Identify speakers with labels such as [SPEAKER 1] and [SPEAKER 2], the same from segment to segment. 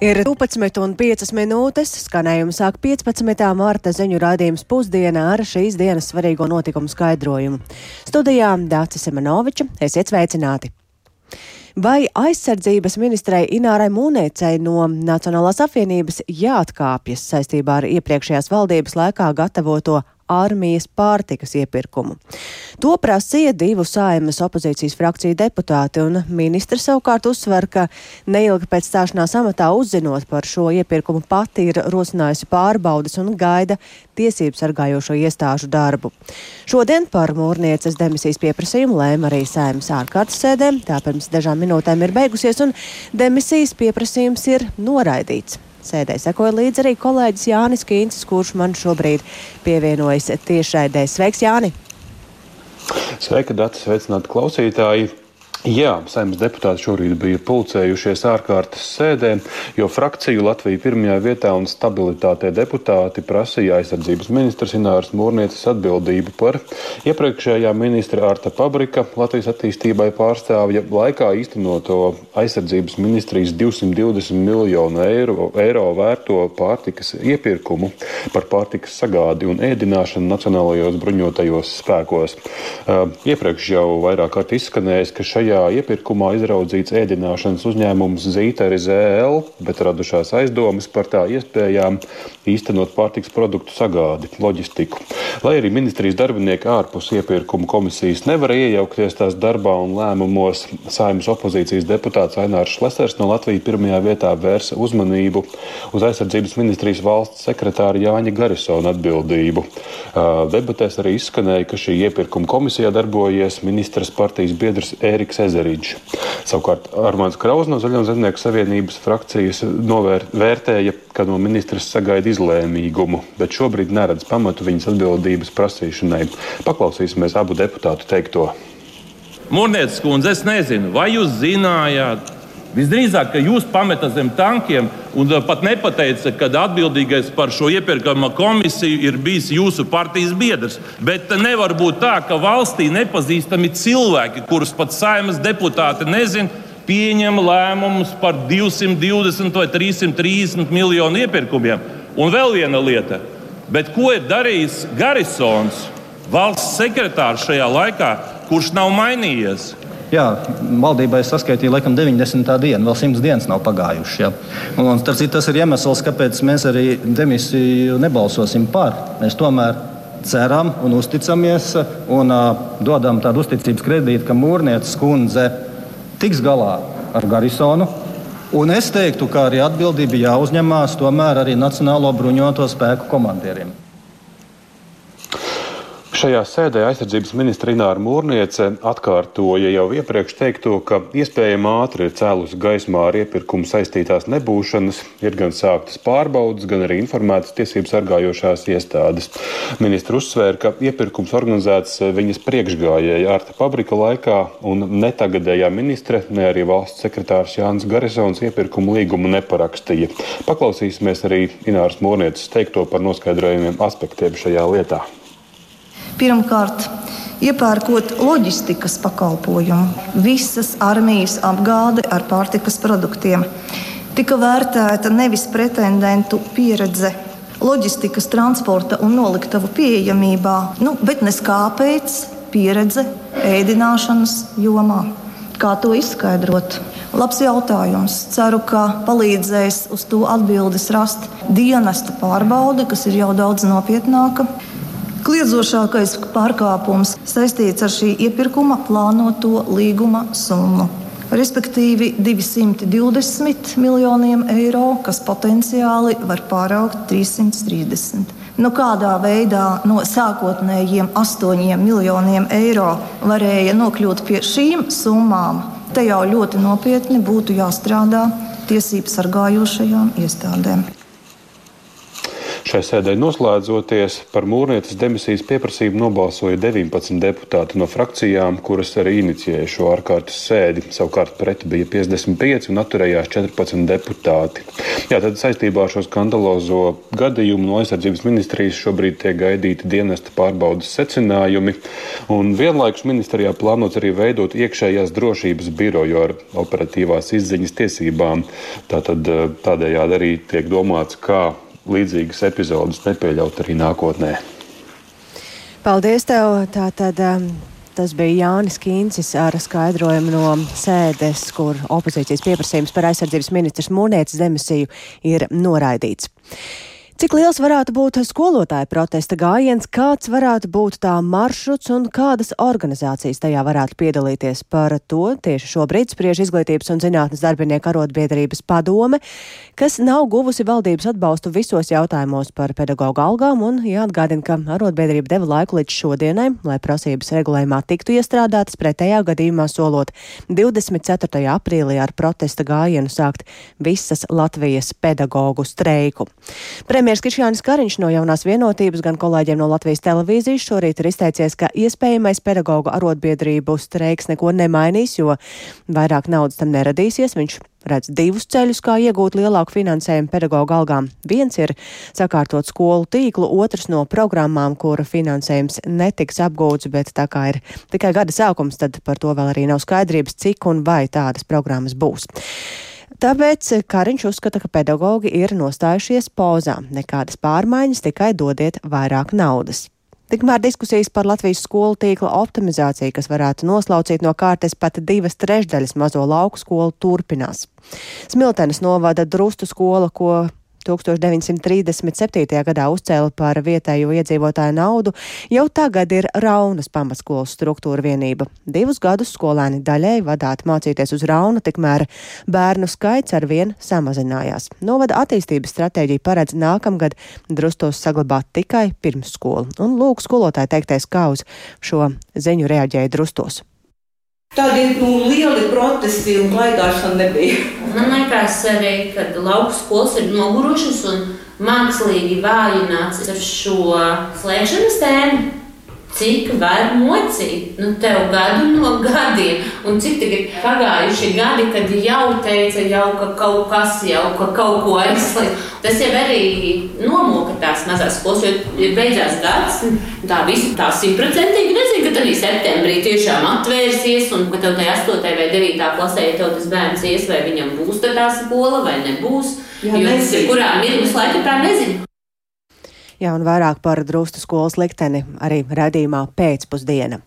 [SPEAKER 1] Ir 12,5 minūtes, skanējums sāk 15. mārta ziņu rādījums pusdienā ar šīs dienas svarīgo notikumu skaidrojumu. Studijā Dācis Semenoviča, esiet sveicināti! Vai aizsardzības ministrei Inārai Mūnēcei no Nacionālās apvienības jāatkāpjas saistībā ar iepriekšējās valdības laikā gatavoto armijas pārtikas iepirkumu. To prasīja divu saimas opozīcijas frakciju deputāti, un ministrs savukārt uzsver, ka neilgi pēc stāšanās amatā uzzinot par šo iepirkumu pati ir rosinājusi pārbaudas un gaida tiesību sargājošo iestāžu darbu. Šodien par mūrnieces demisijas pieprasījumu lēma arī saimas ārkārtas sēdē, tā pirms dažām minūtēm ir beigusies, un demisijas pieprasījums ir noraidīts. Sēdē sekoja līdzi arī kolēģis Jānis Kīncis, kurš man šobrīd pievienojas tiešraidē. Sveiks, Jāni!
[SPEAKER 2] Sveika, Dārts! Sveicināti klausītāji! Jā, saimnes deputāti šorīt bija pulcējušies ārkārtas sēdē, jo frakciju Latvija pirmajā vietā un stabilitātē deputāti prasīja aizsardzības ministrs Ināras Mūrnieces atbildību par iepriekšējā ministra Arta Pabrika Latvijas attīstībai pārstāvja laikā īstenoto aizsardzības ministrijas 220 miljonu eiro, eiro vērto pārtikas iepirkumu par pārtikas sagādi un ēdināšanu Nacionālajos bruņotajos spēkos. Uh, iepriekš jau vairāk kārt izskanējis, ka šajā Šajā iepirkumā izraudzīts ēdināšanas uzņēmums Zīteri ZL, bet radušās aizdomas par tā iespējām īstenot pārtiks produktu sagādi, loģistiku. Lai arī ministrijas darbinieki ārpus iepirkuma komisijas nevarēja iejaukties tās darbā un lēmumos, saimnes opozīcijas deputāts Ainārs Šlesers no Latvijas pirmajā vietā vērsa uzmanību uz aizsardzības ministrijas valsts sekretāra Jāņa Garisona atbildību. Debatēs arī izskanēja, ka šī iepirkuma komisijā darbojies ministras partijas biedrs Ēriks Ezeriņš. Savukārt Armāns Kraus no Zaļo zemnieku savienības frakcijas novērtēja, ka no ministras sagaida izlēmīgumu, bet šobrīd neredz pamatu viņas atbildības prasīšanai. Paklausīsimies abu deputātu teikto.
[SPEAKER 3] Mūrnieces kundze, es nezinu, vai jūs zinājāt, Visdrīzāk, ka jūs pametat zem tankiem un uh, pat nepateicat, ka atbildīgais par šo iepirkuma komisiju ir bijis jūsu partijas biedrs. Bet nevar būt tā, ka valstī nepazīstami cilvēki, kurus pat saimnes deputāti nezina, pieņem lēmumus par 220 vai 330 miljonu iepirkumiem. Un vēl viena lieta, bet ko ir darījis Garisons, valsts sekretārs šajā laikā, kurš nav mainījies?
[SPEAKER 4] Jā, valdībai saskaitīja laikam 90. dienu, vēl 100 dienas nav pagājušas. Ja. Un, un, citu, tas ir iemesls, kāpēc mēs arī demisiju nebalsosim par. Mēs tomēr ceram un uzticamies un uh, dodam tādu uzticības kredītu, ka Mūrnieces kundze tiks galā ar Garisonu. Un es teiktu, ka arī atbildība jāuzņemās tomēr arī Nacionālo bruņoto spēku komandieriem.
[SPEAKER 2] Šajā sēdē aizsardzības ministra Ināra Mūrniece atkārtoja jau iepriekš teikto, ka iespējami ātri ir cēlus gaismā ar iepirkumu saistītās nebūšanas, ir gan sāktas pārbaudas, gan arī informētas tiesību sargājošās iestādes. Ministra uzsvēra, ka iepirkums organizēts viņas priekšgājēja Arta Pabrika laikā, un ne tagadējā ministre, ne arī valsts sekretārs Jānis Garisons iepirkumu līgumu neparakstīja. Paklausīsimies arī Ināras Mūrnieces teikto par noskaidrojumiem aspektiem šajā lietā.
[SPEAKER 5] Pirmkārt, iepērkot loģistikas pakalpojumu, visas armijas apgāde ar pārtikas produktiem, tika vērtēta nevis pretendentu pieredze loģistikas, transporta un noliktavu pieejamībā, nu, bet nes kāpēc pieredze ēdināšanas jomā. Kā to izskaidrot? Labs jautājums. Ceru, ka palīdzēs uz to atbildes rast dienesta pārbaude, kas ir jau daudz nopietnāka. Kliedzošākais pārkāpums saistīts ar šī iepirkuma plānoto līguma summu. Respektīvi 220 miljoniem eiro, kas potenciāli var pāraugt 330. Nu, kādā veidā no sākotnējiem 8 miljoniem eiro varēja nokļūt pie šīm summām, te jau ļoti nopietni būtu jāstrādā tiesību sargājošajām iestādēm.
[SPEAKER 2] Šai sēdē noslēdzoties par mūrnieces demisijas pieprasījumu nobalsoja 19 deputāti no frakcijām, kuras arī inicijēja šo ārkārtas sēdi. Savukārt pret bija 55 un atturējās 14 deputāti. Jā, tad saistībā ar šo skandalozo gadījumu no aizsardzības ministrijas šobrīd tiek gaidīti dienesta pārbaudas secinājumi. Un vienlaikus ministrijā plānots arī veidot iekšējās drošības biroju ar operatīvās izziņas tiesībām. Tātad eh, tādējādi arī tiek domāts, kā līdzīgas epizodes nepieļaut arī nākotnē.
[SPEAKER 1] Paldies tev! Tātad, um, tas bija Jānis Kīncis ar skaidrojumu no sēdes, kur opozīcijas pieprasījums par aizsardzības ministrs Mūnietes demisiju ir noraidīts. Cik liels varētu būt skolotāja protesta gājiens, kāds varētu būt tā maršruts un kādas organizācijas tajā varētu piedalīties? Par to tieši šobrīd spriež Izglītības un zinātnes darbinieku arotbiedrības padome, kas nav guvusi valdības atbalstu visos jautājumos par pedagoģu algām, un jāatgādina, ka arotbiedrība deva laiku līdz šodienai, lai prasības regulējumā tiktu iestrādātas, pretējā gadījumā solot 24. aprīlī ar protesta gājienu sākt visas Latvijas pedagoģu streiku. Premjer Premjeras Krišjānis Kariņš no jaunās vienotības gan kolēģiem no Latvijas televīzijas šorīt ir izteicies, ka iespējamais pedagoģu arotbiedrību streiks neko nemainīs, jo vairāk naudas tam neradīsies. Viņš redz divus ceļus, kā iegūt lielāku finansējumu pedagoģu algām. Viens ir sakārtot skolu tīklu, otrs no programmām, kura finansējums netiks apgūts, bet tā kā ir tikai gada sākums, tad par to vēl arī nav skaidrības, cik un vai tādas programmas būs. Tāpēc Kariņš uzskata, ka pedagoģi ir nostājušies pozā. Nekādas pārmaiņas, tikai dodiet vairāk naudas. Tikmēr diskusijas par Latvijas skolu tīkla optimizāciju, kas varētu noslaucīt no kārtas pat divas trešdaļas mazo lauku skolu, turpinās. Smiltenes novada drustu skola, ko 1937. gadā uzcēla par vietējo iedzīvotāju naudu, jau tagad ir Raunas pamatskolas struktūra vienība. Divus gadus skolēni daļēji vadāti mācīties uz Rauna, tikmēr bērnu skaits arvien samazinājās. Novada attīstības stratēģija paredz nākamgad drustos saglabāt tikai pirmsskolu. Un lūk, skolotāji teiktais, kā uz šo ziņu reaģēja drustos.
[SPEAKER 6] Tādi nu, lieli protesti un klaigāšana nebija.
[SPEAKER 7] Man liekas, arī, ka lauku skolas ir nogurušas un mākslīgi vājināts ar šo slēgšanas tēmu. Cik var mocīt? Nu, tev gadu no gadiem, un cik tagad pagājuši gadi, kad jau teica, jau, ka kaut kas jau ka kaut ko aizslēdz. Tas jau arī nomoka tās mazās skolas, jo beidzās gads. Tā visi tā simtprocentīgi nezina, ka arī septembrī tiešām atvērsies, un ka tev tajā 8. vai 9. klasē, ja tev tas bērns ies, vai viņam būs tā skola vai nebūs. Jā, jo tas ir kurā mirklis laika tā nezinu.
[SPEAKER 1] Jā, un vairāk par drustu skolas likteni arī redzījumā pēcpusdiena.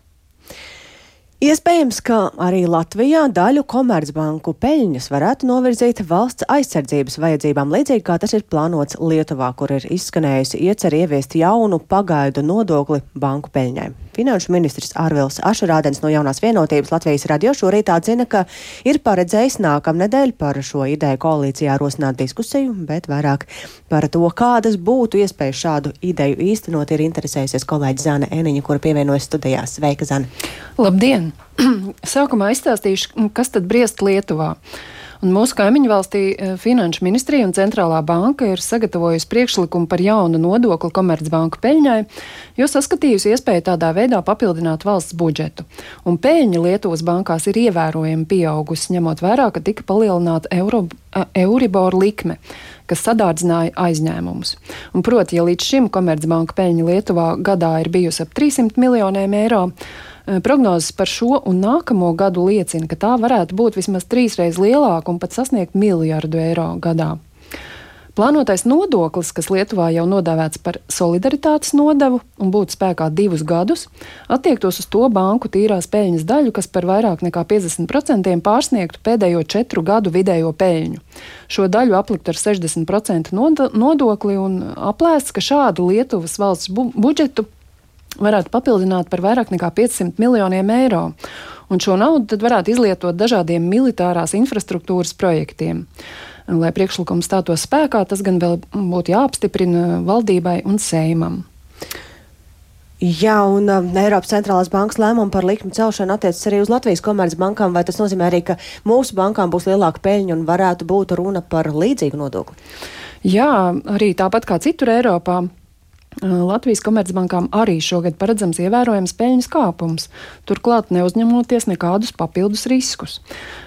[SPEAKER 1] Iespējams, ka arī Latvijā daļu komercbanku peļņas varētu novirzīt valsts aizsardzības vajadzībām, līdzīgi kā tas ir plānots Lietuvā, kur ir izskanējusi iecer ieviest jaunu pagaidu nodokli banku peļņai. Finanšu ministrs Ārvils Ašarādens no jaunās vienotības Latvijas radio šorīt atzina, ka ir paredzējis nākamnedēļ par šo ideju koalīcijā rosināt diskusiju, bet vairāk par to, kādas būtu iespējas šādu ideju īstenot, ir interesējusies kolēģi Zana Eniņa, kura pievienojas studijās. Sveika, Zana!
[SPEAKER 8] Labdien! Sākumā izstāstīšu, kas tad briest Lietuvā. Un mūsu kaimiņu valstī eh, Finanšu ministrija un Centrālā banka ir sagatavojusi priekšlikumu par jaunu nodokli Komercbanku peļņai, jo saskatījusi iespēju tādā veidā papildināt valsts budžetu. Un peļņa Lietuvas bankās ir ievērojami pieaugusi, ņemot vērā, ka tika palielināta Euro, Euribor likme kas sadārdzināja aizņēmumus. Un, proti, ja līdz šim Komercbanka peļņa Lietuvā gadā ir bijusi ap 300 miljoniem eiro, prognozes par šo un nākamo gadu liecina, ka tā varētu būt vismaz trīsreiz lielāka un pat sasniegt miljardu eiro gadā. Plānotais nodoklis, kas Lietuvā jau nodēvēts par solidaritātes nodevu un būtu spēkā divus gadus, attiektos uz to banku tīrās peļņas daļu, kas par vairāk nekā 50% pārsniegtu pēdējo četru gadu vidējo peļņu. Šo daļu aplikt ar 60% nodokli un aplēsts, ka šādu Lietuvas valsts bu budžetu varētu papildināt par vairāk nekā 500 miljoniem eiro. Un šo naudu tad varētu izlietot dažādiem militārās infrastruktūras projektiem. Lai priekšlikums stātos spēkā, tas gan vēl būtu jāapstiprina valdībai un Seimam.
[SPEAKER 1] Jā, un uh, Eiropas centrālās bankas lēmumu par likmi celšanu attiecas arī uz Latvijas komercbankām. Vai tas nozīmē arī, ka mūsu bankām būs lielāka peļņa un varētu būt runa par līdzīgu nodokli?
[SPEAKER 8] Jā, arī tāpat kā citur Eiropā. Latvijas komercbankām arī šogad paredzams ievērojams peļņas kāpums, turklāt neuzņemoties nekādus papildus riskus.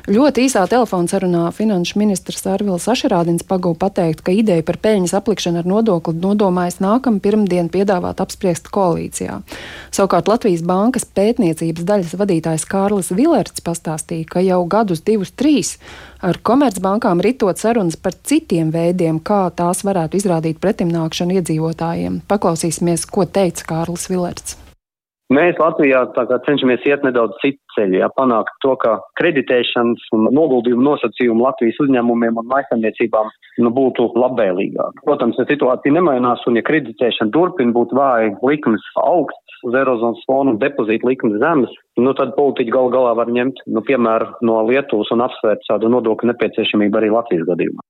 [SPEAKER 8] Ļoti īsā telefona sarunā finanšu ministrs Arvils Ašerādins pagūda pateikt, ka ideja par peļņas aplikšanu ar nodokli nodomājas nākamā pirmdiena piedāvāt apspriest koalīcijā. Savukārt Latvijas bankas pētniecības daļas vadītājs Kārlis Vilerts pastāstīja, ka jau gadus divus, trīs ar komercbankām ritot sarunas par citiem veidiem, kā tās varētu izrādīt pretimnākšanu iedzīvotājiem. Paklausīsimies, ko teica Kārlis Vilerts.
[SPEAKER 9] Mēs Latvijā cenšamies iet nedaudz citu ceļu, ja panākt to, ka kreditēšanas un noguldījumu nosacījumi Latvijas uzņēmumiem un maisaimniecībām nu, būtu labvēlīgāk. Protams, ja situācija nemainās un ja kreditēšana turpina būt vāja, likmes augsts uz Eirozonas fonu depozīta likmes zemes, nu tad politiķi gal galā var ņemt, nu, piemēru no Lietuvas un apsvērt šādu nodokļu nepieciešamību arī Latvijas gadījumā.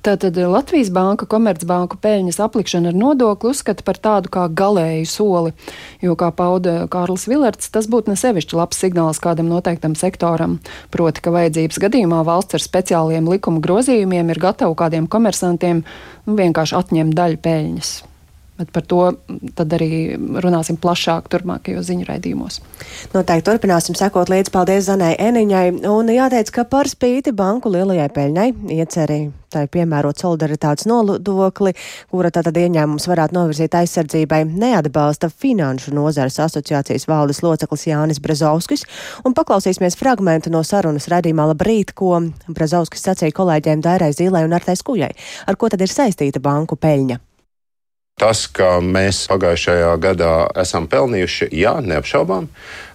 [SPEAKER 8] Tātad Latvijas banka komercbanku peļņas aplikšana ar nodokli uzskata par tādu kā galēju soli, jo, kā pauda Kārlis Vilerts, tas būtu ne sevišķi labs signāls kādam noteiktam sektoram. Proti, ka vajadzības gadījumā valsts ar speciāliem likuma grozījumiem ir gatava kādiem komersantiem vienkārši atņemt daļu peļņas. Bet par to arī runāsim plašāk turpmākajos ziņu raidījumos.
[SPEAKER 1] Noteikti turpināsim sekot līdzi. Paldies Zanai Eniņai. Un jāteic, ka par spīti banku lielajai peļņai iecerēja tai piemērot solidaritātes nodokli, kura tātad ieņēmums varētu novirzīt aizsardzībai, neatbalsta Finanšu nozares asociācijas valdes loceklis Jānis Brazovskis, un paklausīsimies fragmentu no sarunas redzīmā labrīt, ko Brazovskis sacīja kolēģiem Dairai Zīlē un Artais Kujai. Ar ko tad ir saistīta banku peļņa?
[SPEAKER 10] Tas, ka mēs pagājušajā gadā esam pelnījuši, jā, neapšaubām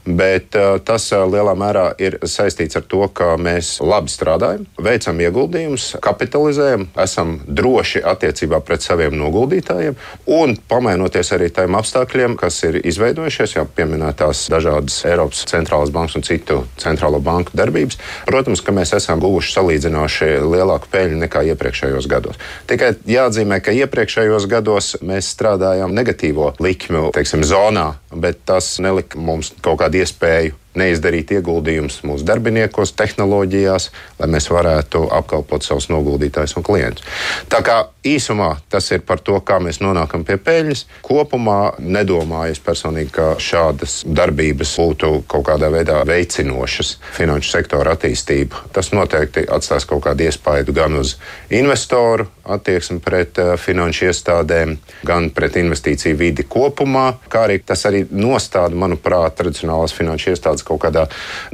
[SPEAKER 10] bet uh, tas uh, lielā mērā ir saistīts ar to, ka mēs labi strādājam, veicam ieguldījumus, kapitalizējam, esam droši attiecībā pret saviem noguldītājiem un pamainoties arī tiem apstākļiem, kas ir izveidojušies, jau pieminētās dažādas Eiropas centrālās bankas un citu centrālo banku darbības. Protams, ka mēs esam guvuši salīdzinoši lielāku peļņu nekā iepriekšējos gados. Tikai jāatzīmē, ka iepriekšējos gados mēs strādājām negatīvo likmju teiksim, zonā, bet tas nelika mums kaut kādu iespēju neizdarīt ieguldījumus mūsu darbiniekos, tehnoloģijās, lai mēs varētu apkalpot savus noguldītājus un klientus. Tā kā īsumā tas ir par to, kā mēs nonākam pie peļņas. Kopumā nedomāju personīgi, ka šādas darbības būtu kaut kādā veidā veicinošas finanšu sektora attīstību. Tas noteikti atstās kaut kādu iespaidu gan uz investoru attieksmi pret uh, finanšu iestādēm, gan pret investīciju vidi kopumā, kā arī tas arī nostāda, manuprāt, tradicionālās finanšu iestādes kaut kādā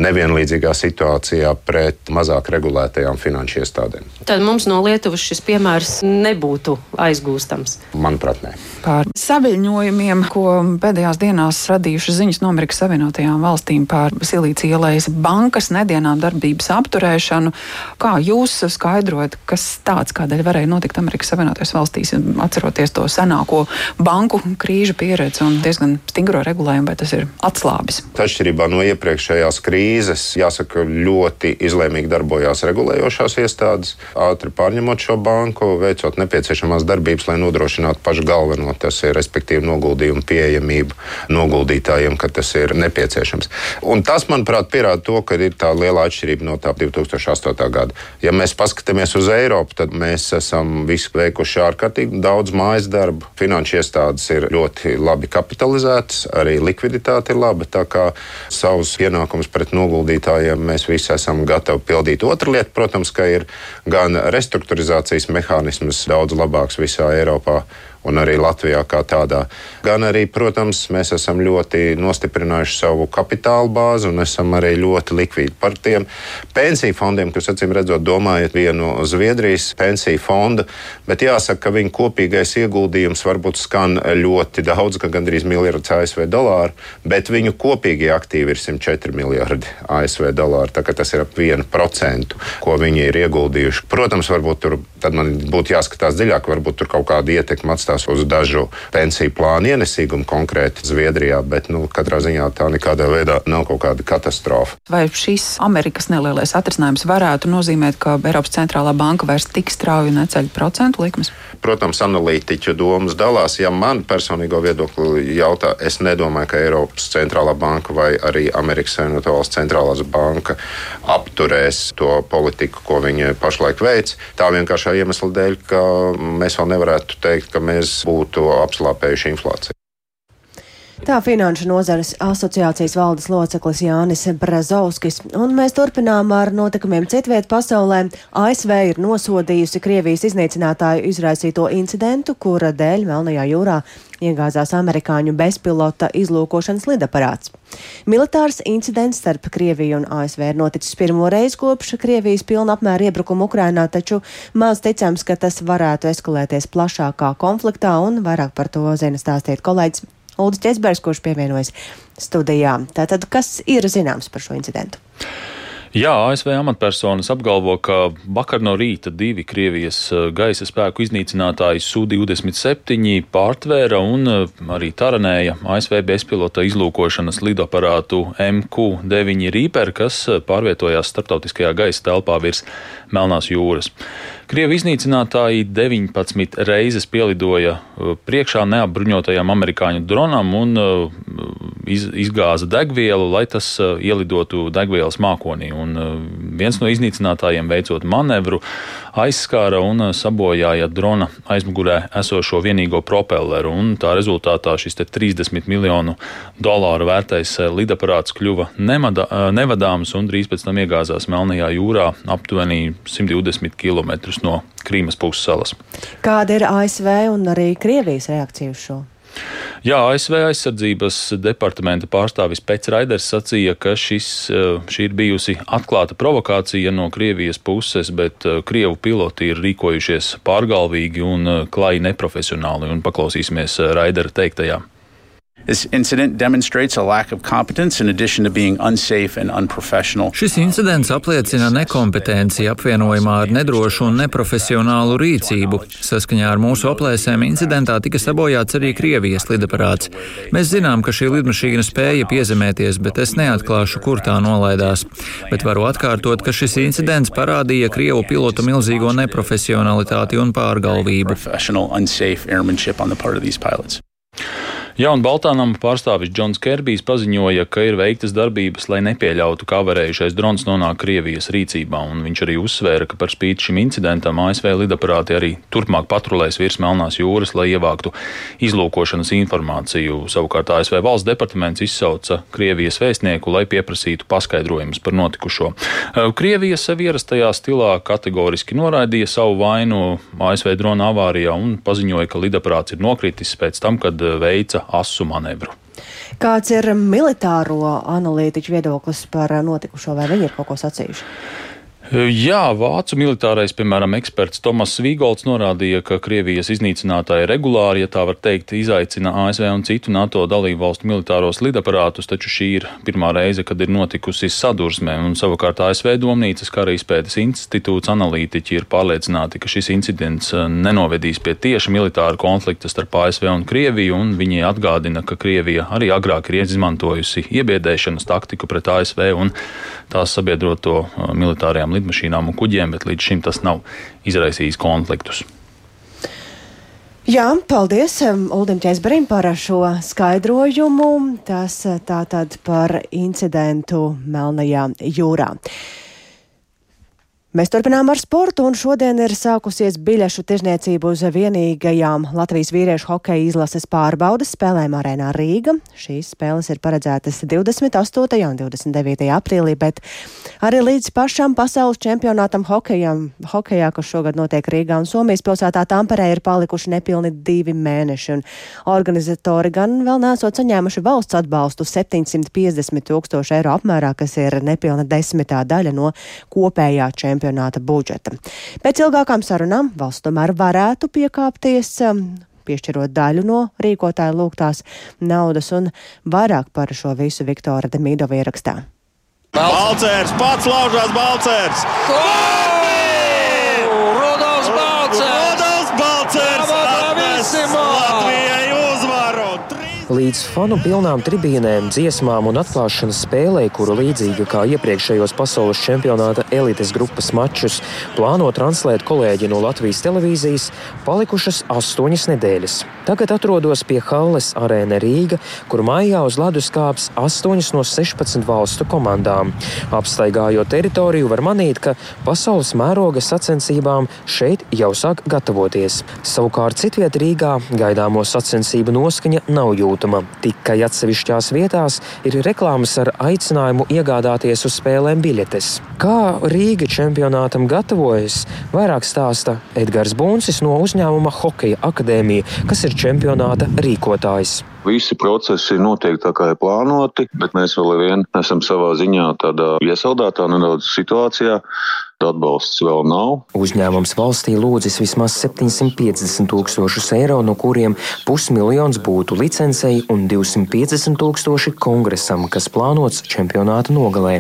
[SPEAKER 10] nevienlīdzīgā situācijā pret mazāk regulētajām finanšu iestādēm.
[SPEAKER 11] Tad mums no Lietuvas šis piemērs nebūtu aizgūstams.
[SPEAKER 10] Manuprāt, nē.
[SPEAKER 12] Par saviņojumiem, ko pēdējās dienās radījušas ziņas no Amerikas Savienotajām valstīm par Silīcija ielais bankas nedienām darbības apturēšanu. Kā jūs skaidrojat, kas tāds, kādēļ varēja notikt Amerikas Savienotajās valstīs, atceroties to senāko banku krīžu pieredzi un diezgan stingro regulējumu, vai tas ir atslābis?
[SPEAKER 10] Atšķirībā no iepriekšējā iepriekšējās krīzes, jāsaka, ļoti izlēmīgi darbojās regulējošās iestādes, ātri pārņemot šo banku, veicot nepieciešamās darbības, lai nodrošinātu pašu galveno, tas ir respektīvi noguldījumu pieejamību noguldītājiem, ka tas ir nepieciešams. Un tas, manuprāt, pierāda to, ka ir tā liela atšķirība no tā 2008. gada. Ja mēs paskatāmies uz Eiropu, tad mēs esam visu veikuši ārkārtīgi daudz mājas darbu. Finanšu iestādes ir ļoti labi kapitalizētas, arī likviditāte ir laba. Tā kā savus savus pienākumus pret noguldītājiem mēs visi esam gatavi pildīt. Otra lieta, protams, ka ir gan restruktūrizācijas mehānisms daudz labāks visā Eiropā un arī Latvijā kā tādā. Gan arī, protams, mēs esam ļoti nostiprinājuši savu kapitāla bāzi un esam arī ļoti likvīdi par tiem pensiju fondiem, kas, acīm redzot, domājat vienu Zviedrijas pensiju fondu, bet jāsaka, ka viņu kopīgais ieguldījums varbūt skan ļoti daudz, ka gandrīz miljards ASV dolāru, bet viņu kopīgie aktīvi ir 104 miljardi ASV dolāru. Tā tas ir ap 1%, ko viņi ir ieguldījuši. Protams, varbūt tur man būtu jāskatās dziļāk, varbūt tur kaut kāda ietekme balstās uz dažu pensiju plānu ienesīgumu konkrēti Zviedrijā, bet nu, katrā ziņā tā nekādā veidā nav kaut kāda katastrofa.
[SPEAKER 12] Vai šis Amerikas nelielais atrisinājums varētu nozīmēt, ka Eiropas centrālā banka vairs tik strauji neceļ procentu likmes?
[SPEAKER 10] Protams, analītiķu domas dalās. Ja man personīgo viedokli jautā, es nedomāju, ka Eiropas centrālā banka vai arī Amerikas Savienoto Valstu centrālās banka apturēs to politiku, ko viņi pašlaik veic. Tā vienkāršā iemesla dēļ, ka mēs vēl nevarētu teikt, ka mēs būtu apslāpējuši inflāciju.
[SPEAKER 1] Tā Finanšu nozares asociācijas valdes loceklis Jānis Brazovskis, un mēs turpinām ar notikumiem citviet pasaulē. ASV ir nosodījusi Krievijas iznīcinātāju izraisīto incidentu, kura dēļ Melnajā jūrā iegāzās amerikāņu bezpilota izlūkošanas lidaparāts. Militārs incidents starp Krieviju un ASV ir noticis pirmo reizi kopš Krievijas pilna apmēra iebrukuma Ukrainā, taču maz ticams, ka tas varētu eskalēties plašākā konfliktā, un vairāk par to zina stāstīt kolēģis Ulris Česbergs, kurš pievienojas studijā. Tātad, kas ir zināms par šo incidentu?
[SPEAKER 3] Jā, ASV amatpersonas apgalvo, ka vakar no rīta divi Krievijas eh, gaisa spēku iznīcinātāji Su-27 pārtvēra un eh, arī taranēja ASV bezpilota izlūkošanas lidaparātu MQ-9 Reaper, kas eh, pārvietojās starptautiskajā gaisa telpā virs Melnās jūras. Krievi iznīcinātāji 19 reizes pielidoja priekšā neapbruņotajam amerikāņu dronam un iz, izgāza degvielu, lai tas ielidotu degvielas mākonī. Un viens no iznīcinātājiem veicot manevru aizskāra un sabojāja drona aizmugurē esošo vienīgo propelleru. Tā rezultātā šis 30 miljonu dolāru vērtais lidaparāts kļuva nemada, nevadāms un drīz pēc tam iegāzās Melnajā jūrā aptuveni 120 km no Krīmas pussalas.
[SPEAKER 1] Kāda ir ASV un arī Krievijas reakcija uz šo?
[SPEAKER 3] Jā, ASV aizsardzības departamenta pārstāvis Pēc Raiders sacīja, ka šis, eh, šī ir bijusi atklāta provokācija no Krievijas puses, bet eh, Krievu piloti ir rīkojušies pārgalvīgi un eh, klāji neprofesionāli. Un paklausīsimies Raidera teiktajā.
[SPEAKER 13] This incident demonstrates a lack of competence in addition to being unsafe and unprofessional.
[SPEAKER 14] Šis incidents apliecina nekompetenci apvienojumā ar nedrošu un neprofesionālu rīcību. Saskaņā ar mūsu aplēsēm incidentā tika sabojāts arī Krievijas lidaparāts. Mēs zinām, ka šī lidmašīna spēja piezemēties, bet es neatklāšu, kur tā nolaidās. Bet varu atkārtot, ka šis incidents parādīja Krievu pilotu milzīgo neprofesionalitāti un pārgalvību.
[SPEAKER 3] Jā, un Baltānam pārstāvis Džons Kerbijs paziņoja, ka ir veiktas darbības, lai nepieļautu, ka avarējušais drons nonāk Krievijas rīcībā, un viņš arī uzsvēra, ka par spīti šim incidentam ASV lidaparāti arī turpmāk patrulēs virs Melnās jūras, lai ievāktu izlūkošanas informāciju. Savukārt ASV valsts departaments izsauca Krievijas vēstnieku, lai pieprasītu paskaidrojumus par notikušo. Krievija sev ierastajā stilā kategoriski noraidīja savu vainu ASV drona avārijā un paziņoja, ka lidaparāts ir nokritis pēc tam, kad veica asu manevru.
[SPEAKER 1] Kāds ir militāro analītiķu viedoklis par notikušo, vai viņi ir kaut ko sacījuši?
[SPEAKER 3] Jā, vācu militārais, piemēram, eksperts Tomas Vīgolds norādīja, ka Krievijas iznīcinātāji regulāri, ja tā var teikt, izaicina ASV un citu NATO dalību valstu militāros lidaparātus, taču šī ir pirmā reize, kad ir notikusi sadursme, un savukārt ASV domnīcas kara izpētes institūts analītiķi ir pārliecināti, ka šis incidents eh, nenovedīs pie tieša militāra konflikta starp ASV un Krieviju, un viņi atgādina, ka Krievija arī agrāk ir izmantojusi iebiedēšanas taktiku pret ASV un tās sabiedroto uh, militārajām lidmašīnām un kuģiem, bet līdz šim tas nav izraisījis konfliktus.
[SPEAKER 1] Jā, paldies Uldim Česberim par šo skaidrojumu. Tas uh, tātad par incidentu Melnajā jūrā. Mēs turpinām ar sportu, un šodien ir sākusies biļešu tirzniecība uz vienīgajām Latvijas vīriešu hokeja izlases pārbaudas spēlēm arēnā Rīga. Šīs spēles ir paredzētas 28. un 29. aprīlī, bet arī līdz pašam pasaules čempionātam hokejam, hokejā, kas šogad notiek Rīgā un Somijas pilsētā Tamperē, ir palikuši nepilni divi mēneši, un organizatori gan vēl nesot saņēmuši valsts atbalstu 750 tūkstoši eiro apmērā, kas ir nepilna desmitā daļa no kopējā čempionāta čempionāta budžeta. Pēc ilgākām sarunām valsts tomēr varētu piekāpties um, piešķirot daļu no rīkotāja lūgtās naudas un vairāk par šo visu Viktora Demidova ierakstā.
[SPEAKER 15] Balcērs pats laužās Balcērs!
[SPEAKER 16] Rudolfs Līdz fanu pilnām tribīnēm, dziesmām un atklāšanas spēlei, kuru līdzīga kā iepriekšējos pasaules čempionāta elites grupas mačus, plāno translēt kolēģi no Latvijas televīzijas, palikušas astoņas nedēļas. Tagad atrodos pie Halles arēna Rīga, kur maijā uz ledus kāps astoņas no 16 valstu komandām. Apstaigājot teritoriju, var manīt, ka pasaules mēroga sacensībām šeit jau sāk gatavoties. Savukārt citviet Rīgā gaidāmo sacensību noskaņa nav jūtama. Tikai atsevišķās vietās ir reklāmas ar aicinājumu iegādāties uz spēlēm biļetes. Kā Rīga čempionātam gatavojas, vairāk stāsta Edgars Buncis no uzņēmuma Hokeja akadēmija, kas ir čempionāta rīkotājs.
[SPEAKER 17] Visi procesi noteikti tā, kā ir plānoti, bet mēs vēl ar vienu esam savā ziņā tādā iesaldētā nedaudz situācijā. Atbalsts vēl nav.
[SPEAKER 16] Uzņēmums valstī lūdzis vismaz 750 tūkstošus eiro, no kuriem pusmiljons būtu licencei un 250 tūkstoši kongresam, kas plānots čempionāta nogalē.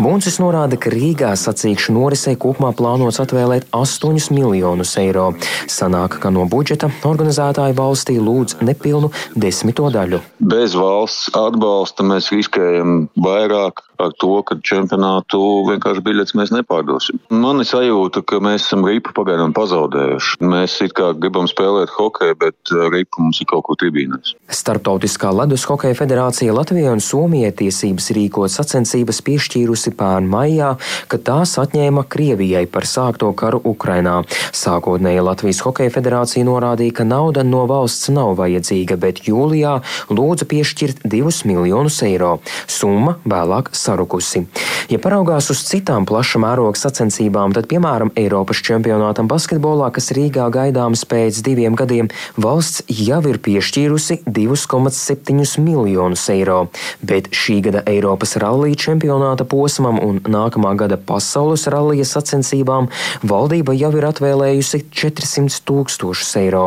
[SPEAKER 16] Buncis norāda, ka Rīgā sacīkšu norisei kopumā plānots atvēlēt 8 miljonus eiro. Sanāk, ka no budžeta organizētāji valstī lūdz nepilnu desmito daļu.
[SPEAKER 17] Bez valsts atbalsta mēs riskējam vairāk ar to, ka čempionātu vienkārši biļetes mēs nepārdosim. Man ir sajūta, ka mēs esam ripu pagaidām pazaudējuši. Mēs it kā gribam spēlēt hokeju, bet ripu mums ir kaut kur tribīnēs.
[SPEAKER 16] Startautiskā ledus hokeja federācija Latvijai un Somijai tiesības rīkot sacensības piešķīrusi pērn maijā, kad tās atņēma Krievijai par sākto karu Ukrainā. Sākotnēji Latvijas hokeja federācija norādīja, ka nauda no valsts nav vajadzīga, bet jūlijā lūdza piešķirt 2 miljonus eiro. Summa vēlāk sarukusi. Ja paraugās uz citām plaša mēroga sacensībām, tad, piemēram, Eiropas čempionātam basketbolā, kas Rīgā gaidāms pēc diviem gadiem, valsts jau ir piešķīrusi 2,7 miljonus eiro. Bet šī gada Eiropas rallija čempionāta posmam un nākamā gada pasaules rallija sacensībām valdība jau ir atvēlējusi 400 tūkstošus eiro.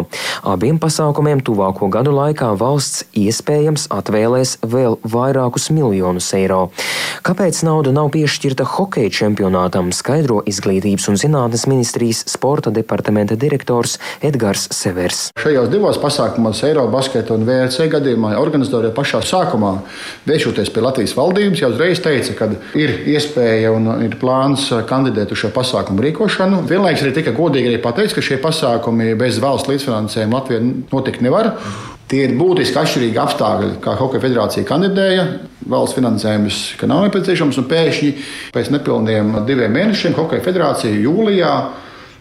[SPEAKER 16] Abiem pasākumiem tuvāko gadu laikā valsts iespējams atvēlēs vēl vairākus miljonus eiro. Kāpēc nauda nav piešķirta hokeja čempionātam, skaidro Izglītības un zinātnes ministrijas sporta departamenta direktors Edgars Severs.
[SPEAKER 18] Šajos divos pasākumos, Eirobasketa un VRC gadījumā, organizatori pašā sākumā, vēršoties pie Latvijas valdības, jau uzreiz teica, ka ir iespēja un ir plāns kandidēt uz šo pasākumu rīkošanu. Vienlaikus arī tika godīgi arī pateikts, ka šie pasākumi bez valsts līdzfinansējuma Latvijā notikt nevar. Tie ir būtiski atšķirīgi apstākļi, kā Hokeja federācija kandidēja. Valsts finansējums nav nepieciešams, un pēkšņi pēc nepilniem diviem mēnešiem Hokeja federācija jūlijā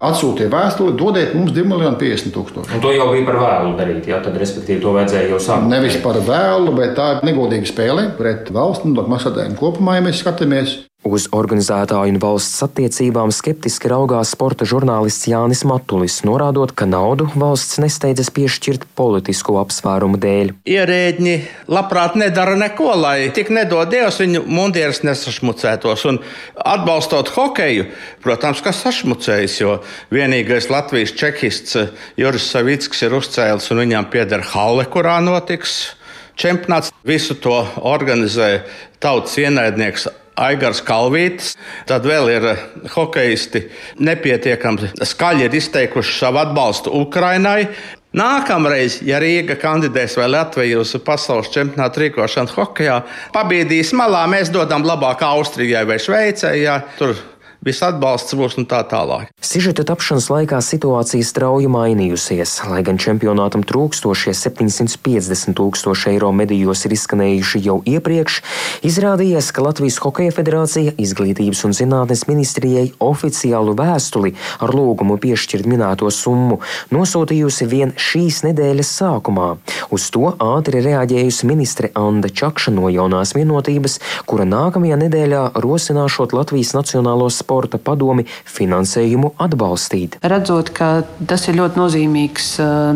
[SPEAKER 18] atsūtīja vēstuli, dodiet mums 2 miljonu 50 tūkstoši.
[SPEAKER 19] Un to jau bija par vēlu darīt, jā, tad respektīvi to vajadzēja jau sākt.
[SPEAKER 18] Nevis par vēlu, bet tā ir negodīga spēle pret valsts nodokļu maksātājiem kopumā, ja mēs skatāmies.
[SPEAKER 16] Uz organizētāju un valsts attiecībām skeptiski raugās sporta žurnālists Jānis Matulis, norādot, ka naudu valsts nesteidzas piešķirt politisku apsvērumu dēļ.
[SPEAKER 20] Ierēģi labprāt nedara neko, lai tik nedod Dievs viņu mundieris nesašmucētos. Un atbalstot hokeju, protams, kas sašmucējas, jo vienīgais Latvijas čekists Juris Savickis ir uzcēlis un viņam pieder halle, kurā notiks čempionāts. Visu to organizē tautas ienaidnieks Aigars Kalvītis. Tad vēl ir hokeisti nepietiekami skaļi izteikuši savu atbalstu Ukrainai. Nākamreiz, ja Rīga kandidēs vai Latvija uz pasaules čempionāta rīkošanu hokeja, pabīdīs malā, mēs dodam labāk Austrijai vai Šveicei. Ja, tur viss atbalsts būs un tā tālāk.
[SPEAKER 16] Sižeta tapšanas laikā situācija strauji mainījusies. Lai gan čempionātam trūkstošie 750 tūkstoši eiro medijos ir izskanējuši jau iepriekš, izrādījās, ka Latvijas Hokeja federācija izglītības un zinātnes ministrijai oficiālu vēstuli ar lūgumu piešķirt minēto summu nosūtījusi vien šīs nedēļas sākumā. Uz to ātri reaģējusi ministre Anna Čakša no jaunās vienotības, kura nākamajā nedēļā rosināšot Latvijas Nacionālo sporta sporta padomi finansējumu atbalstīt.
[SPEAKER 21] Redzot, ka tas ir ļoti nozīmīgs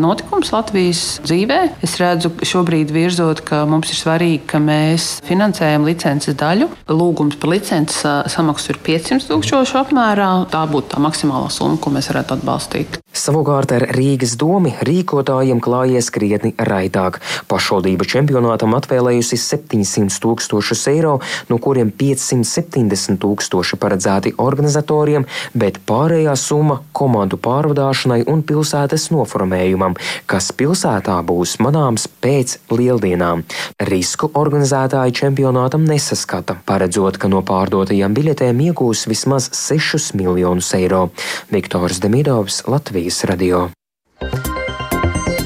[SPEAKER 21] notikums Latvijas dzīvē, es redzu šobrīd virzot, ka mums ir svarīgi, ka mēs finansējam licences daļu. Lūgums par licences samaksu ir 500 tūkstošu apmērā. Tā būtu tā maksimālā summa, ko mēs varētu atbalstīt.
[SPEAKER 16] Savukārt ar Rīgas domu rīkotājiem klājies krietni raitāk. Pašvaldība čempionātam atvēlējusi 700 tūkstošus eiro, no kuriem 570 tūkstoši paredzēti organizatoriem, bet pārējā summa komandu pārvadāšanai un pilsētas noformējumam, kas pilsētā būs manāms pēc lieldienām. Risku organizētāji čempionātam nesaskata, paredzot, ka no pārdotajām biļetēm iegūs vismaz 6 miljonus eiro. Viktors Demidovs, Latvijas. Latvijas radio.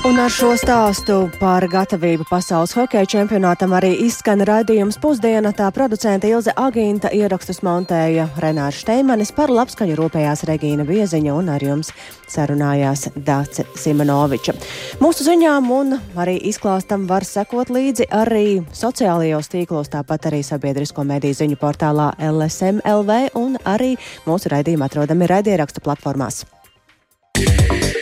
[SPEAKER 1] Un ar šo stāstu par gatavību pasaules hokeja čempionātam arī izskan raidījums pusdiena. Tā producente Ilze Agīnta ierakstus montēja Renārs Šteimanis par labskaņu rūpējās Regīna Bieziņa un ar jums sarunājās Dāce Simenoviča. Mūsu ziņām un arī izklāstam var sekot līdzi arī sociālajos tīklos, tāpat arī sabiedrisko mediju ziņu portālā LSM LV un arī mūsu raidījuma atrodami raidierakstu platformās. yeah.